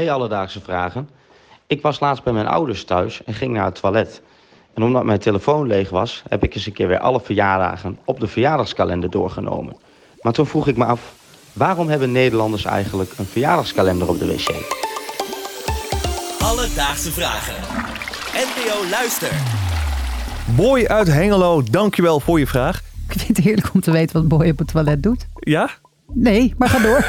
Hey Alledaagse Vragen. Ik was laatst bij mijn ouders thuis en ging naar het toilet. En omdat mijn telefoon leeg was, heb ik eens een keer weer alle verjaardagen op de verjaardagskalender doorgenomen. Maar toen vroeg ik me af, waarom hebben Nederlanders eigenlijk een verjaardagskalender op de wc? Alledaagse Vragen. NPO Luister. Boy uit Hengelo, dankjewel voor je vraag. Ik vind het heerlijk om te weten wat Boy op het toilet doet. Ja? Nee, maar ga door.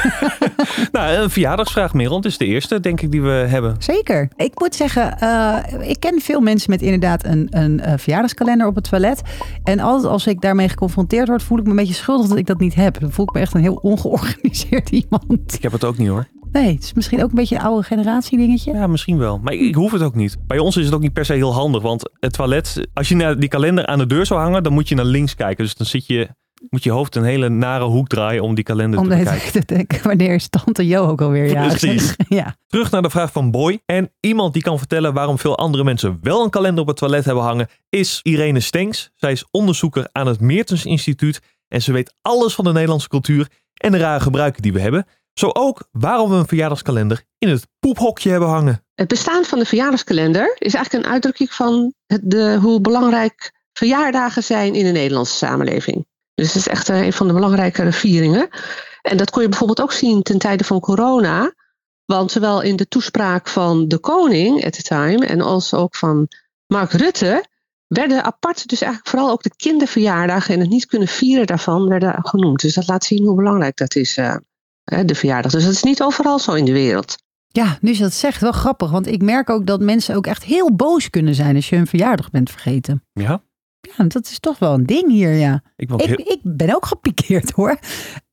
Nou, een verjaardagsvraag, Merel. Het is de eerste, denk ik, die we hebben. Zeker. Ik moet zeggen, eh, ik ken veel mensen met inderdaad een, een eh, verjaardagskalender op het toilet. En altijd als ik daarmee geconfronteerd word, voel ik me een beetje schuldig dat ik dat niet heb. Dan voel ik me echt een heel ongeorganiseerd iemand. Ik heb het ook niet hoor. Nee, het is misschien ook een beetje een oude generatie dingetje. Ja, misschien wel. Maar ik hoef het ook niet. Bij ons is het ook niet per se heel handig. Want het toilet, als je naar die kalender aan de deur zou hangen, dan moet je naar links kijken. Dus dan zit je, moet je hoofd een hele nare hoek draaien om die kalender Om te bekijken. te denken, wanneer is tante Jo ook alweer jarig? Precies. Ja. Terug naar de vraag van Boy. En iemand die kan vertellen waarom veel andere mensen wel een kalender op het toilet hebben hangen, is Irene Stenks. Zij is onderzoeker aan het Meertens Instituut en ze weet alles van de Nederlandse cultuur en de rare gebruiken die we hebben. Zo ook waarom we een verjaardagskalender in het poephokje hebben hangen. Het bestaan van de verjaardagskalender is eigenlijk een uitdrukking van het, de, hoe belangrijk verjaardagen zijn in de Nederlandse samenleving. Dus het is echt eh, een van de belangrijkere vieringen. En dat kon je bijvoorbeeld ook zien ten tijde van corona. Want zowel in de toespraak van de koning at the time en als ook van Mark Rutte werden apart, dus eigenlijk vooral ook de kinderverjaardagen en het niet kunnen vieren daarvan werden genoemd. Dus dat laat zien hoe belangrijk dat is, eh, hè, de verjaardag. Dus dat is niet overal zo in de wereld. ja, nu je dat zegt, wel grappig. Want ik merk ook dat mensen ook echt heel boos kunnen zijn als je hun verjaardag bent vergeten. Ja, Ja, dat is toch wel een ding hier, ja. ik ben ook Ik, heel- ik ben ook gepikeerd hoor.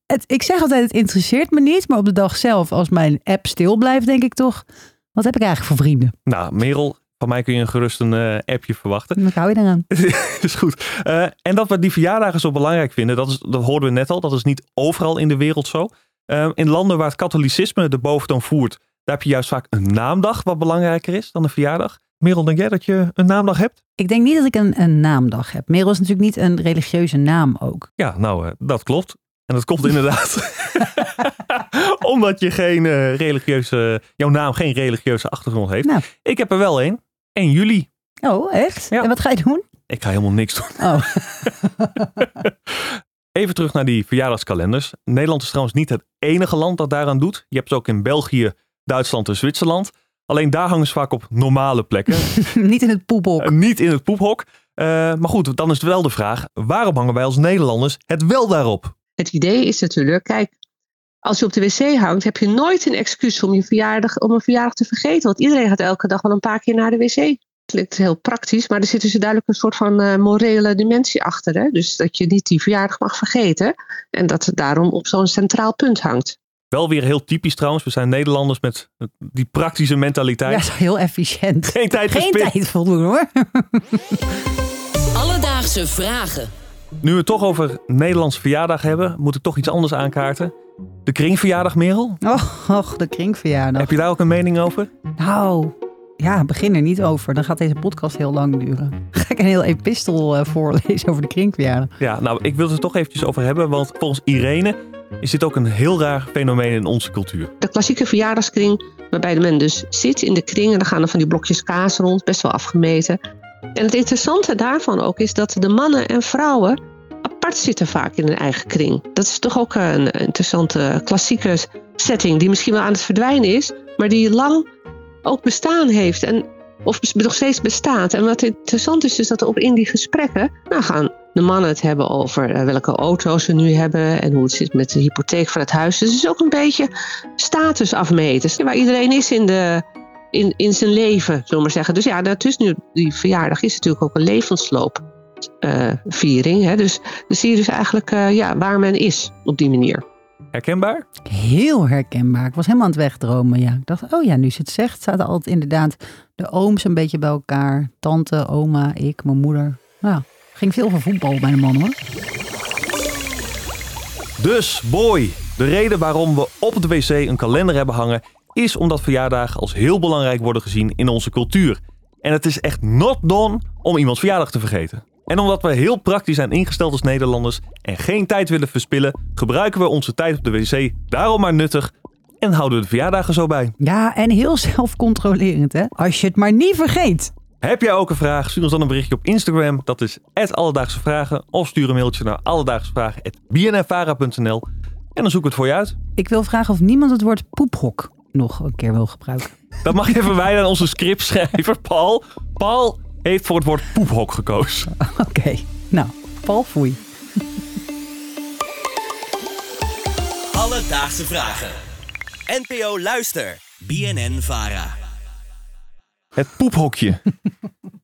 Het, ik zeg altijd, het interesseert me niet. Maar op de dag zelf, als mijn app stil blijft, denk ik toch... Wat heb ik eigenlijk voor vrienden? Nou, Merel, van mij kun je gerust een eh, appje verwachten. Wat hou je eraan? is goed. Eh, en dat we die verjaardagen zo belangrijk vinden, dat, is, dat hoorden we net al. Dat is niet overal in de wereld zo. Eh, in landen waar het katholicisme de boventoon voert, daar heb je juist vaak een naamdag wat belangrijker is dan een verjaardag. Merel, denk jij dat je een naamdag hebt? Ik denk niet dat ik een, een naamdag heb. Merel is natuurlijk niet een religieuze naam ook. Ja, nou, eh, dat klopt. En dat komt inderdaad omdat je geen eh, religieuze, jouw naam geen religieuze achtergrond heeft. Nou. Ik heb er wel een. 1 juli. Oh, echt? Ja. En wat ga je doen? Ik ga helemaal niks doen. Oh, Even terug naar die verjaardagskalenders. Nederland is trouwens niet het enige land dat daaraan doet. Je hebt ze ook in België, Duitsland en Zwitserland. Alleen daar hangen ze vaak op normale plekken. niet in het poephok. Eh, niet in het poephok. Eh, maar goed, dan is het wel de vraag: waarom hangen wij als Nederlanders het wel daarop? Het idee is natuurlijk, kijk, als je op de wc hangt, heb je nooit een excuus om, je verjaardag, om een verjaardag te vergeten. Want iedereen gaat elke dag wel een paar keer naar de wc. Klinkt heel praktisch, maar er zit dus duidelijk een soort van eh, morele dimensie achter. Hè? Dus dat je niet die verjaardag mag vergeten. En dat het daarom op zo'n centraal punt hangt. Wel weer heel typisch trouwens. We zijn Nederlanders met die praktische mentaliteit. Ja, is heel efficiënt. Geen tijd Geen verspild. tijd voldoen hoor. Alledaagse Vragen. Nu we het toch over Nederlandse verjaardag hebben, moet ik toch iets anders aankaarten. De kringverjaardag, Merel. Och, och, de kringverjaardag. Heb je daar ook een mening over? Nou, ja, begin er niet over. Dan gaat deze podcast heel lang duren. Ga ik een heel epistel eh, voorlezen over de kringverjaardag. Ja, nou, ik wil het er toch eventjes over hebben, want volgens Irene is dit ook een heel raar fenomeen in onze cultuur. De klassieke verjaardagskring, waarbij men dus zit in de kring en dan gaan er van die blokjes kaas rond, best wel afgemeten. En het interessante daarvan ook is dat de mannen en vrouwen apart zitten vaak in hun eigen kring. Dat is toch ook een interessante klassieke setting die misschien wel aan het verdwijnen is, maar die lang ook bestaan heeft en of nog steeds bestaat. En wat interessant is, is dat op in die gesprekken nou gaan de mannen het hebben over eh, welke auto's ze nu hebben en hoe het zit met de hypotheek van het huis. Dus het is ook een beetje status afmeten, waar iedereen is in, de, in, in zijn leven, zullen we maar zeggen. Dus ja, dat is nu, die verjaardag is natuurlijk ook een levensloopviering. hè? Dus dan zie je dus eigenlijk eh, ja, waar men is op die manier. Herkenbaar? Heel herkenbaar. Ik was helemaal aan het wegdromen. Ja. Ik dacht, oh ja, nu ze het zegt, zaten altijd inderdaad de ooms een beetje bij elkaar. Tante, oma, ik, mijn moeder. Nou, ging veel van voetbal bij de man hoor. Dus, boy, de reden waarom we op de wc een kalender hebben hangen, is omdat verjaardagen als heel belangrijk worden gezien in onze cultuur. En het is echt not done om iemands verjaardag te vergeten. En omdat we heel praktisch zijn ingesteld als Nederlanders en geen tijd willen verspillen, gebruiken we onze tijd op de wc daarom maar nuttig En houden we de verjaardagen zo bij. Ja, en heel zelfcontrolerend, hè? Als je het maar niet vergeet. Heb jij ook een vraag? Stuur ons dan een berichtje op Instagram. Dat is Alledaagse Vragen. Of stuur een mailtje naar alledaagsvragen.bnnvara.nl En dan zoeken we het voor je uit. Ik wil vragen of niemand het woord poephok nog een keer wil gebruiken. Dat mag je even wijden aan onze scriptschrijver Paul. Paul heeft voor het woord poephok gekozen. Oké, nou, Paul foei. Alledaagse Vragen. NPO Luister. BNN Vara. Het poephokje.